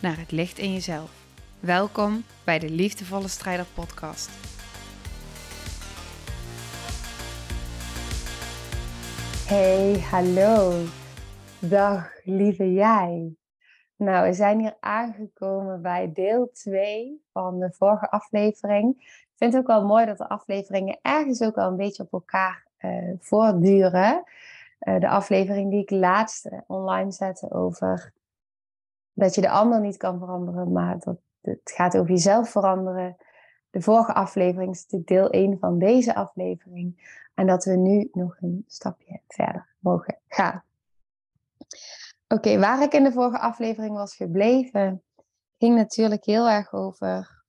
naar het licht in jezelf. Welkom bij de Liefdevolle Strijder Podcast. Hey, hallo. Dag, lieve jij. Nou, we zijn hier aangekomen bij deel 2 van de vorige aflevering. Ik vind het ook wel mooi dat de afleveringen ergens ook wel een beetje op elkaar uh, voortduren. Uh, de aflevering die ik laatst online zette over dat je de ander niet kan veranderen, maar dat het gaat over jezelf veranderen. De vorige aflevering is natuurlijk deel 1 van deze aflevering. En dat we nu nog een stapje verder mogen gaan. Oké, waar ik in de vorige aflevering was gebleven, ging natuurlijk heel erg over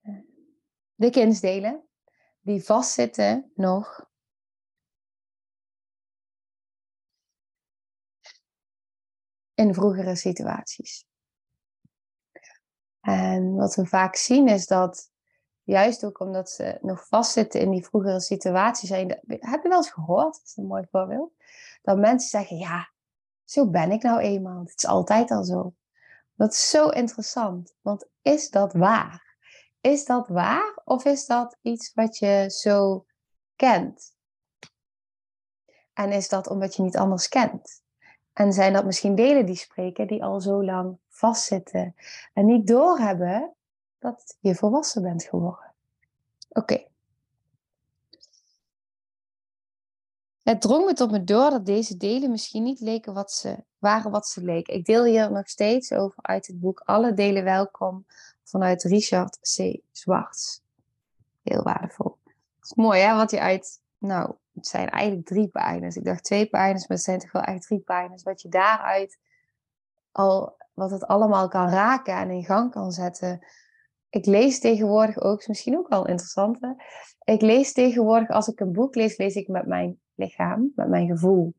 eh, de kindsdelen die vastzitten nog in vroegere situaties. En wat we vaak zien is dat, juist ook omdat ze nog vastzitten in die vroegere situaties, heb je wel eens gehoord, dat is een mooi voorbeeld, dat mensen zeggen, ja, zo ben ik nou eenmaal, het is altijd al zo. Dat is zo interessant, want is dat waar? Is dat waar of is dat iets wat je zo kent? En is dat omdat je niet anders kent? En zijn dat misschien delen die spreken die al zo lang vastzitten en niet doorhebben dat je volwassen bent geworden. Oké. Het drong me tot me door dat deze delen misschien niet leken wat ze waren wat ze leken. Ik deel hier nog steeds over uit het boek Alle delen welkom vanuit Richard C. Zwarts. Heel waardevol. Is mooi hè, wat je uit, nou, het zijn eigenlijk drie pagina's. Ik dacht twee pagina's, maar het zijn toch wel echt drie pagina's. Wat je daaruit al, wat het allemaal kan raken en in gang kan zetten. Ik lees tegenwoordig ook, is misschien ook wel interessant. Hè? Ik lees tegenwoordig, als ik een boek lees, lees ik met mijn lichaam, met mijn gevoel.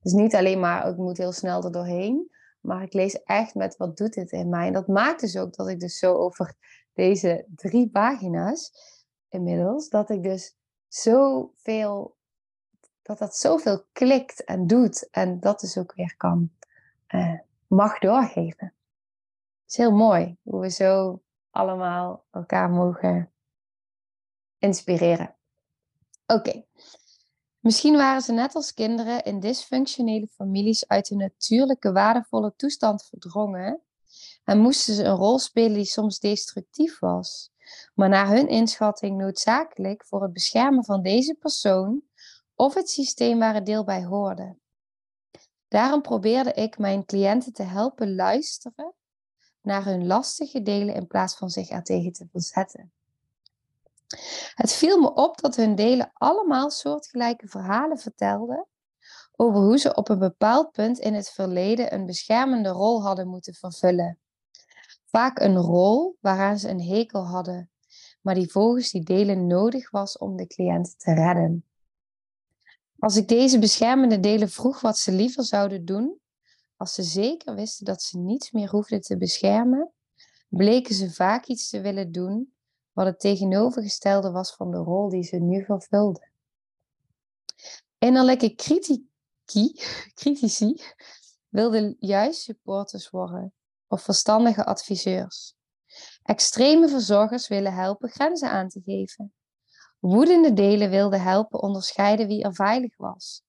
Dus niet alleen maar, ik moet heel snel er doorheen. Maar ik lees echt met wat doet dit in mij. En dat maakt dus ook dat ik dus zo over deze drie pagina's inmiddels, dat ik dus zoveel dat dat zoveel klikt en doet. En dat dus ook weer kan, uh, mag doorgeven. Het is heel mooi hoe we zo allemaal elkaar mogen inspireren. Oké. Misschien waren ze net als kinderen in dysfunctionele families uit een natuurlijke waardevolle toestand verdrongen en moesten ze een rol spelen die soms destructief was, maar naar hun inschatting noodzakelijk voor het beschermen van deze persoon of het systeem waar het deel bij hoorde. Daarom probeerde ik mijn cliënten te helpen luisteren naar hun lastige delen in plaats van zich ertegen te verzetten. Het viel me op dat hun delen allemaal soortgelijke verhalen vertelden over hoe ze op een bepaald punt in het verleden een beschermende rol hadden moeten vervullen. Vaak een rol waaraan ze een hekel hadden, maar die volgens die delen nodig was om de cliënt te redden. Als ik deze beschermende delen vroeg wat ze liever zouden doen, als ze zeker wisten dat ze niets meer hoefden te beschermen, bleken ze vaak iets te willen doen wat het tegenovergestelde was van de rol die ze nu vervulden. Innerlijke critici, critici wilden juist supporters worden of verstandige adviseurs. Extreme verzorgers willen helpen grenzen aan te geven. Woedende delen wilden helpen onderscheiden wie er veilig was.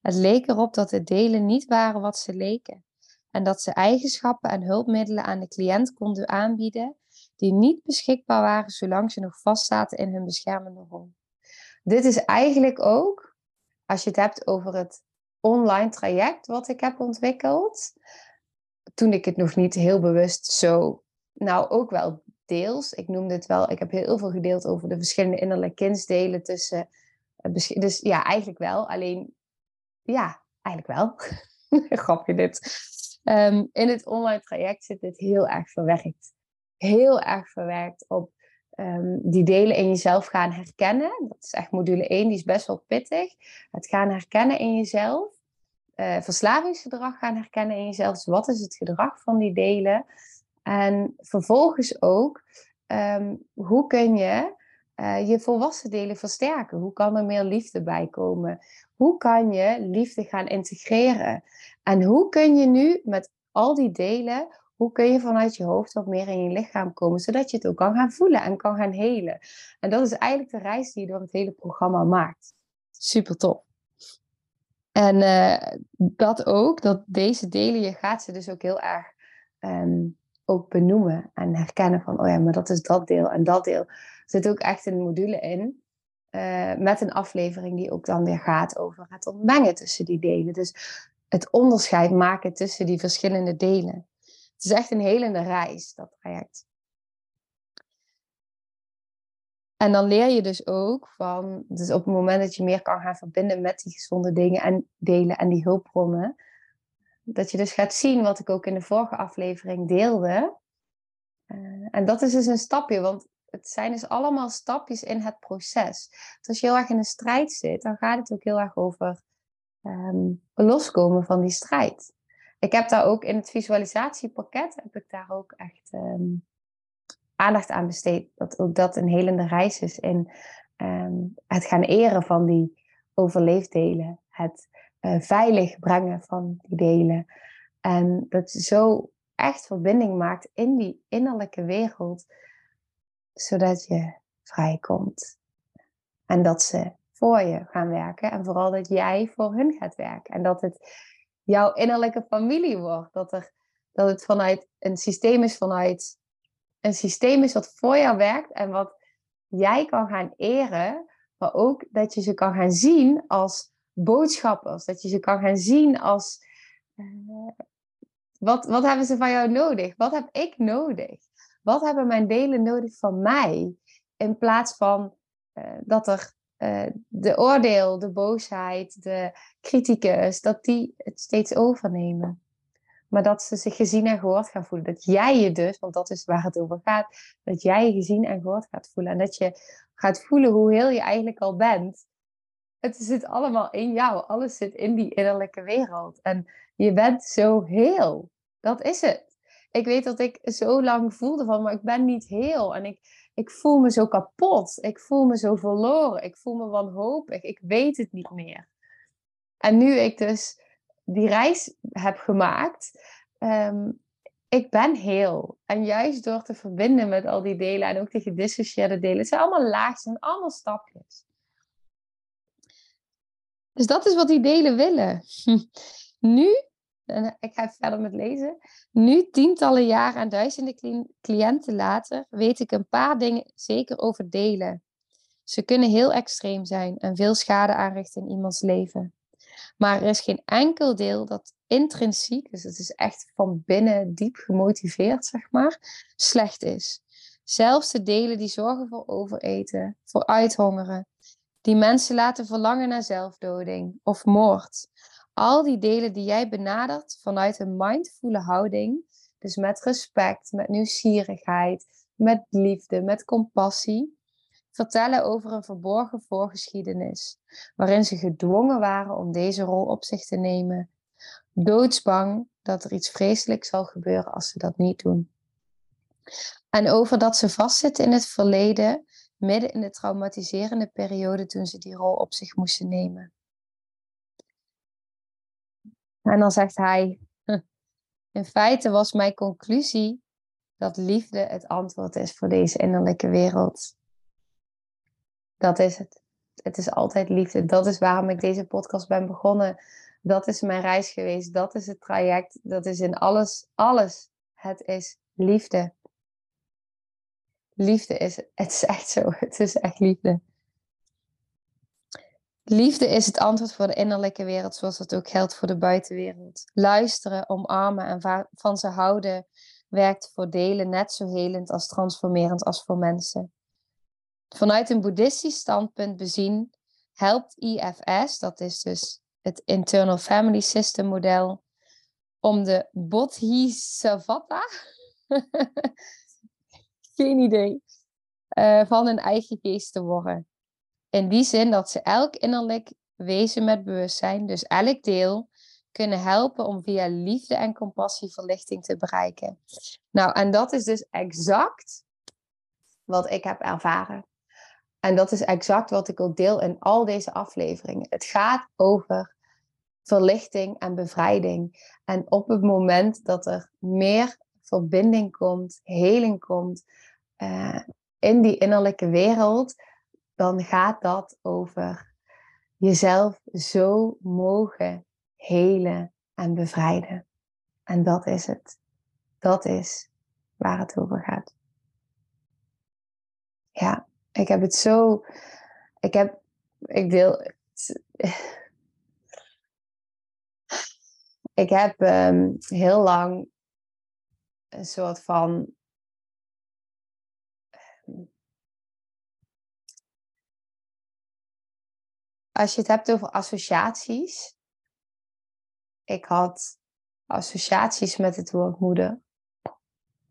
Het leek erop dat de delen niet waren wat ze leken en dat ze eigenschappen en hulpmiddelen aan de cliënt konden aanbieden die niet beschikbaar waren zolang ze nog vastzaten in hun beschermende rol. Dit is eigenlijk ook, als je het hebt over het online traject wat ik heb ontwikkeld, toen ik het nog niet heel bewust zo, nou ook wel deels. Ik noemde het wel, ik heb heel veel gedeeld over de verschillende innerlijke kindsdelen tussen. Eh, dus ja, eigenlijk wel. Alleen, ja, eigenlijk wel. Grapje dit. Ehm, in het online traject zit dit heel erg verwerkt. Heel erg verwerkt op Ehm, die delen in jezelf gaan herkennen. Dat is echt module 1, die is best wel pittig. Het gaan herkennen in jezelf. Uh, verslavingsgedrag gaan herkennen in jezelf. Dus wat is het gedrag van die delen? En vervolgens ook, ehm, hoe kun je uh, je volwassen delen versterken? Hoe kan er meer liefde bij komen? Hoe kan je liefde gaan integreren? En hoe kun je nu met al die delen hoe kun je vanuit je hoofd wat meer in je lichaam komen, zodat je het ook kan gaan voelen en kan gaan helen. En dat is eigenlijk de reis die je door het hele programma maakt. Super tof. En uh, dat ook, dat deze delen, je gaat ze dus ook heel erg um, ook benoemen en herkennen van, oh ja, maar dat is dat deel en dat deel. Er zit ook echt een module in, uh, met een aflevering die ook dan weer gaat over het ontmengen tussen die delen. Dus het onderscheid maken tussen die verschillende delen. Het is echt een helende reis, dat traject. En dan leer je dus ook van, dus op het moment dat je meer kan gaan verbinden met die gezonde dingen en delen en die hulpbronnen, dat je dus gaat zien wat ik ook in de vorige aflevering deelde. Uh, en dat is dus een stapje, want het zijn dus allemaal stapjes in het proces. Dus als je heel erg in een strijd zit, dan gaat het ook heel erg over um, loskomen van die strijd ik heb daar ook in het visualisatiepakket, heb ik daar ook echt ehm, aandacht aan besteed. Dat ook dat een helende reis is in ehm, het gaan eren van die overleefdelen. Het uh, veilig brengen van die delen. En dat je zo echt verbinding maakt in die innerlijke wereld, zodat je vrijkomt. En dat ze voor je gaan werken en vooral dat jij voor hun gaat werken. En dat het jouw innerlijke familie wordt. Dat, er, dat het vanuit een systeem is vanuit een systeem is wat voor jou werkt en wat jij kan gaan eren, maar ook dat je ze kan gaan zien als boodschappers. Dat je ze kan gaan zien als uh, wat, wat hebben ze van jou nodig? Wat heb ik nodig? Wat hebben mijn delen nodig van mij? In plaats van uh, dat er uh, de oordeel, de boosheid, de criticus, dat die het steeds overnemen. Maar dat ze zich gezien en gehoord gaan voelen. Dat jij je dus, want dat is waar het over gaat, dat jij je gezien en gehoord gaat voelen. En dat je gaat voelen hoe heel je eigenlijk al bent. Het zit allemaal in jou. Alles zit in die innerlijke wereld. En je bent zo heel. Dat is het. Ik weet dat ik zo lang voelde van, maar ik ben niet heel. En ik, ik voel me zo kapot. Ik voel me zo verloren. Ik voel me wanhopig. Ik weet het niet meer. En nu ik dus die reis heb gemaakt, um, ik ben heel. En juist door te verbinden met al die delen en ook die gedissocieerde delen, het zijn allemaal laagjes en allemaal stapjes. Dus dat is wat die delen willen. Nu ik ga verder met lezen. Nu, tientallen jaren en duizenden cliënten later, weet ik een paar dingen zeker over delen. Ze kunnen heel extreem zijn en veel schade aanrichten in iemands leven. Maar er is geen enkel deel dat intrinsiek, dus het is echt van binnen diep gemotiveerd, zeg maar, slecht is. Zelfs de delen die zorgen voor overeten, voor uithongeren, die mensen laten verlangen naar zelfdoding of moord, al die delen die jij benadert vanuit een mindfule houding, dus met respect, met nieuwsgierigheid, met liefde, met compassie, vertellen over een verborgen voorgeschiedenis, waarin ze gedwongen waren om deze rol op zich te nemen, doodsbang dat er iets vreselijks zal gebeuren als ze dat niet doen. En over dat ze vastzitten in het verleden, midden in de traumatiserende periode toen ze die rol op zich moesten nemen. En dan zegt hij, in feite was mijn conclusie dat liefde het antwoord is voor deze innerlijke wereld. Dat is het. Het is altijd liefde. Dat is waarom ik deze podcast ben begonnen. Dat is mijn reis geweest. Dat is het traject. Dat is in alles, alles. Het is liefde. Liefde is, het is echt zo. Het is echt liefde. Liefde is het antwoord voor de innerlijke wereld, zoals dat ook geldt voor de buitenwereld. Luisteren, omarmen en van ze houden werkt voor delen net zo helend als transformerend als voor mensen. Vanuit een boeddhistisch standpunt bezien helpt IFS, dat is dus het Internal Family System model, om de Bodhisattva, geen idee, uh, van hun eigen geest te worden. In die zin dat ze elk innerlijk wezen met bewustzijn, dus elk deel, kunnen helpen om via liefde en compassie verlichting te bereiken. Nou, en dat is dus exact wat ik heb ervaren. En dat is exact wat ik ook deel in al deze afleveringen. Het gaat over verlichting en bevrijding. En op het moment dat er meer verbinding komt, heling komt uh, in die innerlijke wereld, dan gaat dat over jezelf zo mogen helen en bevrijden. En dat is het. Dat is waar het over gaat. Ja, ik heb het zo. Ik heb. Ik deel. Ik heb um, heel lang een soort van. Als je het hebt over associaties. Ik had associaties met het woord moeder,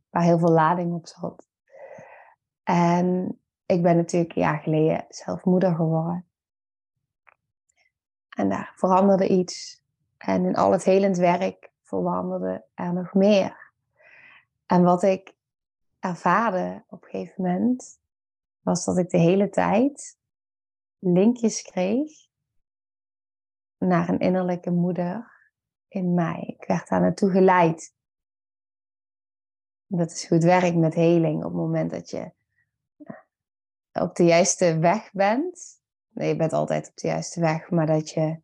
waar heel veel lading op zat. En ik ben natuurlijk een jaar geleden zelf moeder geworden. En daar veranderde iets. En in al het helend werk veranderde er nog meer. En wat ik ervaarde op een gegeven moment, was dat ik de hele tijd linkjes kreeg naar een innerlijke moeder in mij. Ik werd daar naartoe geleid. Dat is goed werk met heling. Op het moment dat je op de juiste weg bent. Nee, je bent altijd op de juiste weg, maar dat je.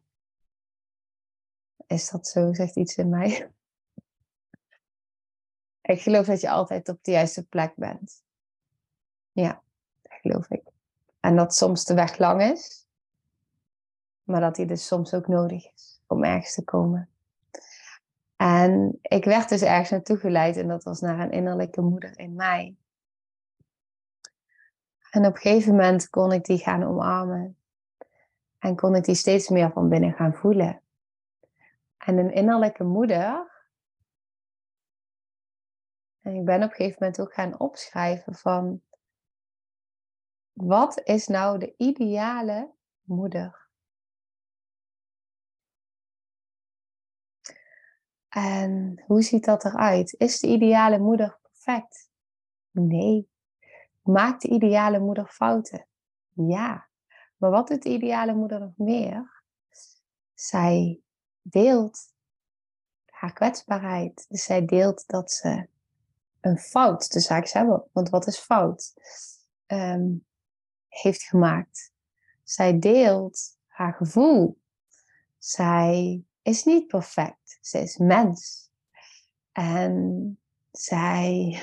Is dat zo? Zegt iets in mij. Ik geloof dat je altijd op de juiste plek bent. Ja, dat geloof ik. En dat soms de weg lang is, maar dat die dus soms ook nodig is om ergens te komen. En ik werd dus ergens naartoe geleid en dat was naar een innerlijke moeder in mij. En op een gegeven moment kon ik die gaan omarmen. En kon ik die steeds meer van binnen gaan voelen. En een innerlijke moeder. En ik ben op een gegeven moment ook gaan opschrijven van. Wat is nou de ideale moeder? En hoe ziet dat eruit? Is de ideale moeder perfect? Nee. Maakt de ideale moeder fouten? Ja. Maar wat doet de ideale moeder nog meer? Zij deelt haar kwetsbaarheid. Dus zij deelt dat ze een fout, de zaak hebben, want wat is fout, um, heeft gemaakt. Zij deelt haar gevoel. Zij is niet perfect. Ze is mens. En zij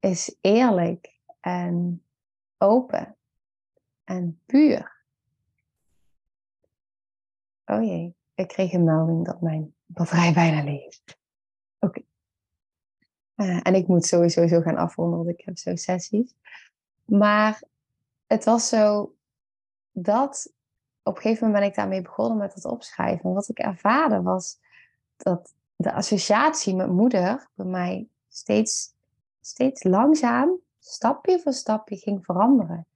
is eerlijk en open en puur. Oh jee, ik kreeg een melding dat mijn batterij bijna leeg is. Oké. Eh, en ik moet sowieso zo gaan afronden, want ik heb zo sessies. Maar het was zo dat op een gegeven moment ben ik daarmee begonnen met het opschrijven. Wat ik ervaarde was dat de associatie met moeder bij mij steeds steeds langzaam, stapje voor stapje ging veranderen.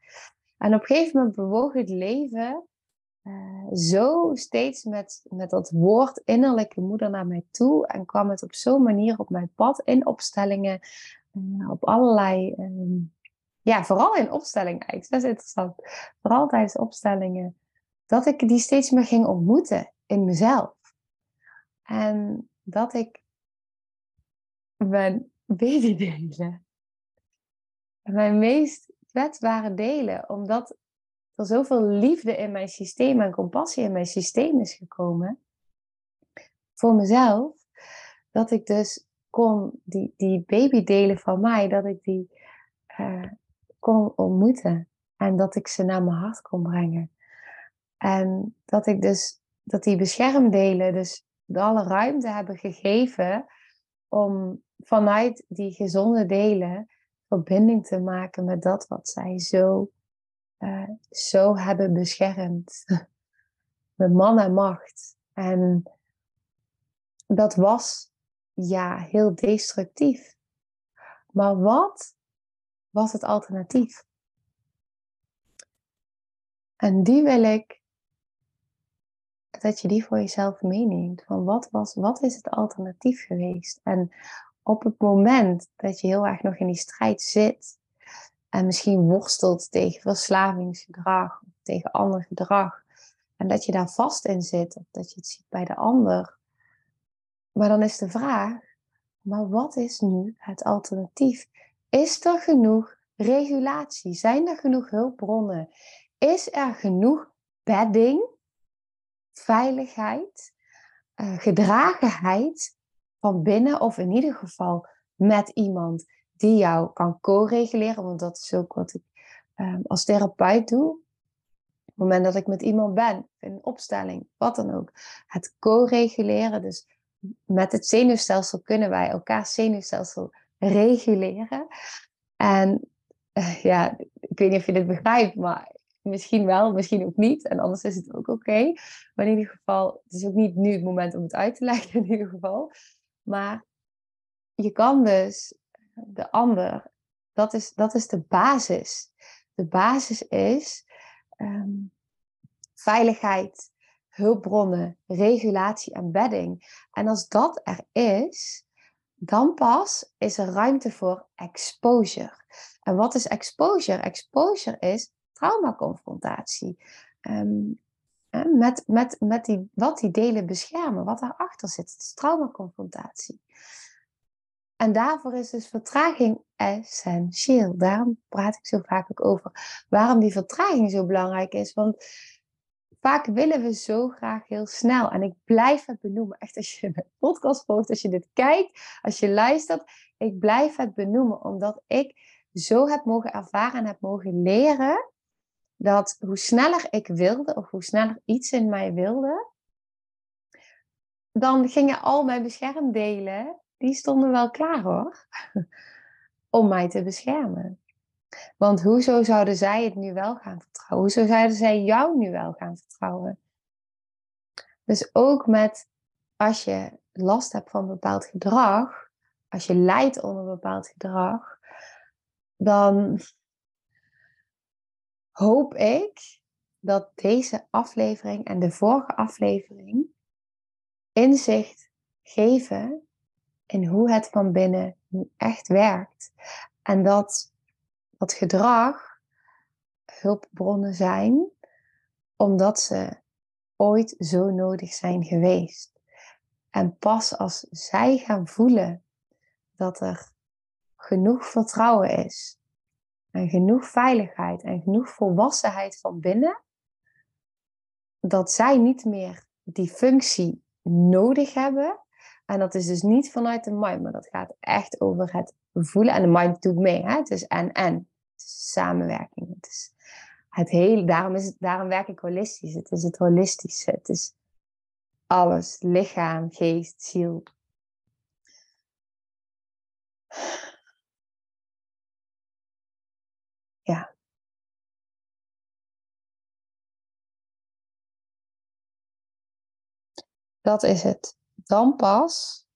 En op een gegeven moment bewoog het leven uh, zo steeds met, met dat woord innerlijke moeder naar mij toe. En kwam het op zo'n manier op mijn pad in opstellingen. Uh, op allerlei, uh, ja, vooral in opstellingen eigenlijk. Dat is interessant. Vooral tijdens opstellingen. Dat ik die steeds meer ging ontmoeten in mezelf. En dat ik mijn delen. Mijn meest kwetsbare delen, omdat er zoveel liefde in mijn systeem en compassie in mijn systeem is gekomen voor mezelf, dat ik dus kon die, die babydelen van mij, dat ik die uh, kon ontmoeten en dat ik ze naar mijn hart kon brengen. En dat ik dus, dat die beschermdelen dus alle ruimte hebben gegeven om vanuit die gezonde delen verbinding te maken met dat wat zij zo, uh, zo hebben beschermd. met man en macht. En dat was ja heel destructief. Maar wat was het alternatief? En die wil ik dat je die voor jezelf meeneemt. Van wat, was, wat is het alternatief geweest? En op het moment dat je heel erg nog in die strijd zit en misschien worstelt tegen verslavingsgedrag tegen ander gedrag, en dat je daar vast in zit of dat je het ziet bij de ander, maar dan is de vraag, maar wat is nu het alternatief? Is er genoeg regulatie? Zijn er genoeg hulpbronnen? Is er genoeg bedding, veiligheid, uh, gedragenheid van binnen of in ieder geval met iemand die jou kan co-reguleren? Want dat is ook wat ik um, als therapeut doe. Op het moment dat ik met iemand ben, in een opstelling, wat dan ook. Het co-reguleren, dus met het zenuwstelsel kunnen wij elkaar zenuwstelsel reguleren. En uh, ja, ik weet niet of je dit begrijpt, maar misschien wel, misschien ook niet. En anders is het ook oké. Maar in ieder geval, het is ook niet nu het moment om het uit te leggen in ieder geval. Maar je kan dus de ander, dat is, dat is de basis. De basis is um, veiligheid, hulpbronnen, regulatie en bedding. En als dat er is, dan pas is er ruimte voor exposure. En wat is exposure? Exposure is traumaconfrontatie. Um, met, met, met die, wat die delen beschermen, wat daarachter zit. Het is traumaconfrontatie. En daarvoor is dus vertraging essentieel. Daarom praat ik zo vaak ook over waarom die vertraging zo belangrijk is. Want vaak willen we zo graag heel snel. En ik blijf het benoemen. Echt als je mijn podcast volgt, als je dit kijkt, als je luistert. Ik blijf het benoemen. Omdat ik zo heb mogen ervaren en heb mogen leren. Dat hoe sneller ik wilde, of hoe sneller iets in mij wilde. Dan gingen al mijn beschermdelen, die stonden wel klaar hoor. Om mij te beschermen. Want hoezo zouden zij het nu wel gaan vertrouwen? Hoezo zouden zij jou nu wel gaan vertrouwen? Dus ook met als je last hebt van bepaald gedrag, als je lijdt onder bepaald gedrag, dan hoop ik dat deze aflevering en de vorige aflevering inzicht geven in hoe het van binnen echt werkt. En dat dat gedrag hulpbronnen zijn, omdat ze ooit zo nodig zijn geweest. En pas als zij gaan voelen dat er genoeg vertrouwen is, en genoeg veiligheid en genoeg volwassenheid van binnen, dat zij niet meer die functie nodig hebben. En dat is dus niet vanuit de mind, maar dat gaat echt over het voelen. En de mind doet mee. Hè? Het is samenwerking. Het is het hele, daarom, is het, daarom werk ik holistisch. Het is het holistische. Het is alles. Lichaam, geest, ziel. Ja. Dat is het. Dan pas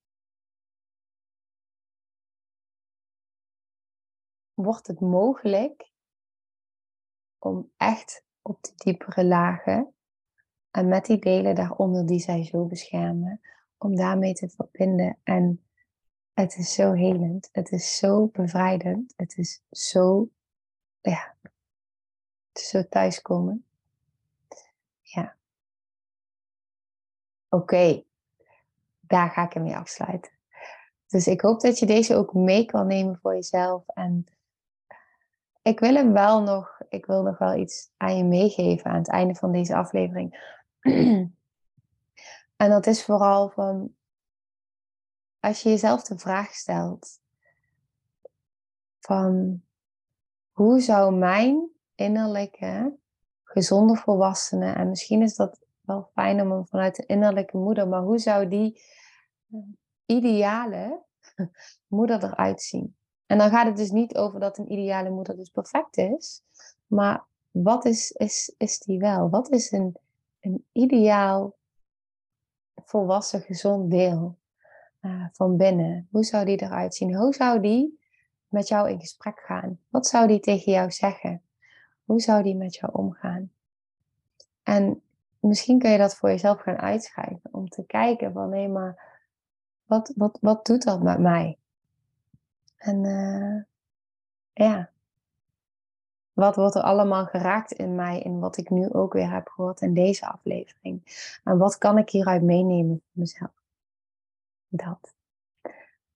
wordt het mogelijk om echt op de diepere lagen en met die delen daaronder die zij zo beschermen, om daarmee te verbinden. En het is zo helend, het is zo bevrijdend, het is zo, ja, het is zo thuiskomen. Ja. Oké, daar ga ik hem mee afsluiten. Dus ik hoop dat je deze ook mee kan nemen voor jezelf en ik wil hem wel nog, ik wil nog wel iets aan je meegeven aan het einde van deze aflevering. en dat is vooral van, als je jezelf de vraag stelt van, hoe zou mijn innerlijke gezonde volwassene, en misschien is dat wel fijn om hem vanuit de innerlijke moeder, maar hoe zou die ideale moeder eruit zien? En dan gaat het dus niet over dat een ideale moeder dus perfect is. Maar wat is, is, is die wel? Wat is een, een ideaal volwassen gezond deel uh, van binnen? Hoe zou die eruit zien? Hoe zou die met jou in gesprek gaan? Wat zou die tegen jou zeggen? Hoe zou die met jou omgaan? En misschien kun je dat voor jezelf gaan uitschrijven. Om te kijken van hé, maar wat, wat, wat doet dat met mij? En uh, ja, wat wordt er allemaal geraakt in mij in wat ik nu ook weer heb gehoord in deze aflevering? En wat kan ik hieruit meenemen voor mezelf? Dat.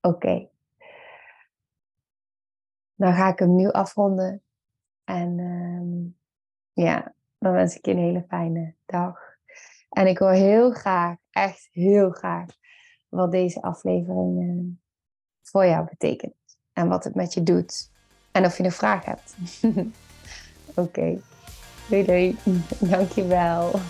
Oké. Dan ga ik hem nu afronden. En um, ja, dan wens ik je een hele fijne dag. En ik hoor heel graag, echt heel graag, wat deze aflevering uh, voor jou betekent. En wat het met je doet. En of je een vraag hebt. Oké. Okay. Doei doei. Dankjewel.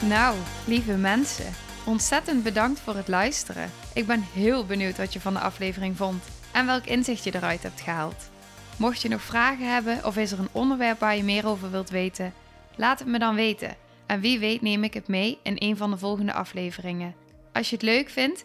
Nou, lieve mensen, ontzettend bedankt voor het luisteren. Ik ben heel benieuwd wat je van de aflevering vond en welk inzicht je eruit hebt gehaald. Mocht je nog vragen hebben of is er een onderwerp waar je meer over wilt weten, laat het me dan weten. En wie weet neem ik het mee in een van de volgende afleveringen. Als je het leuk vindt,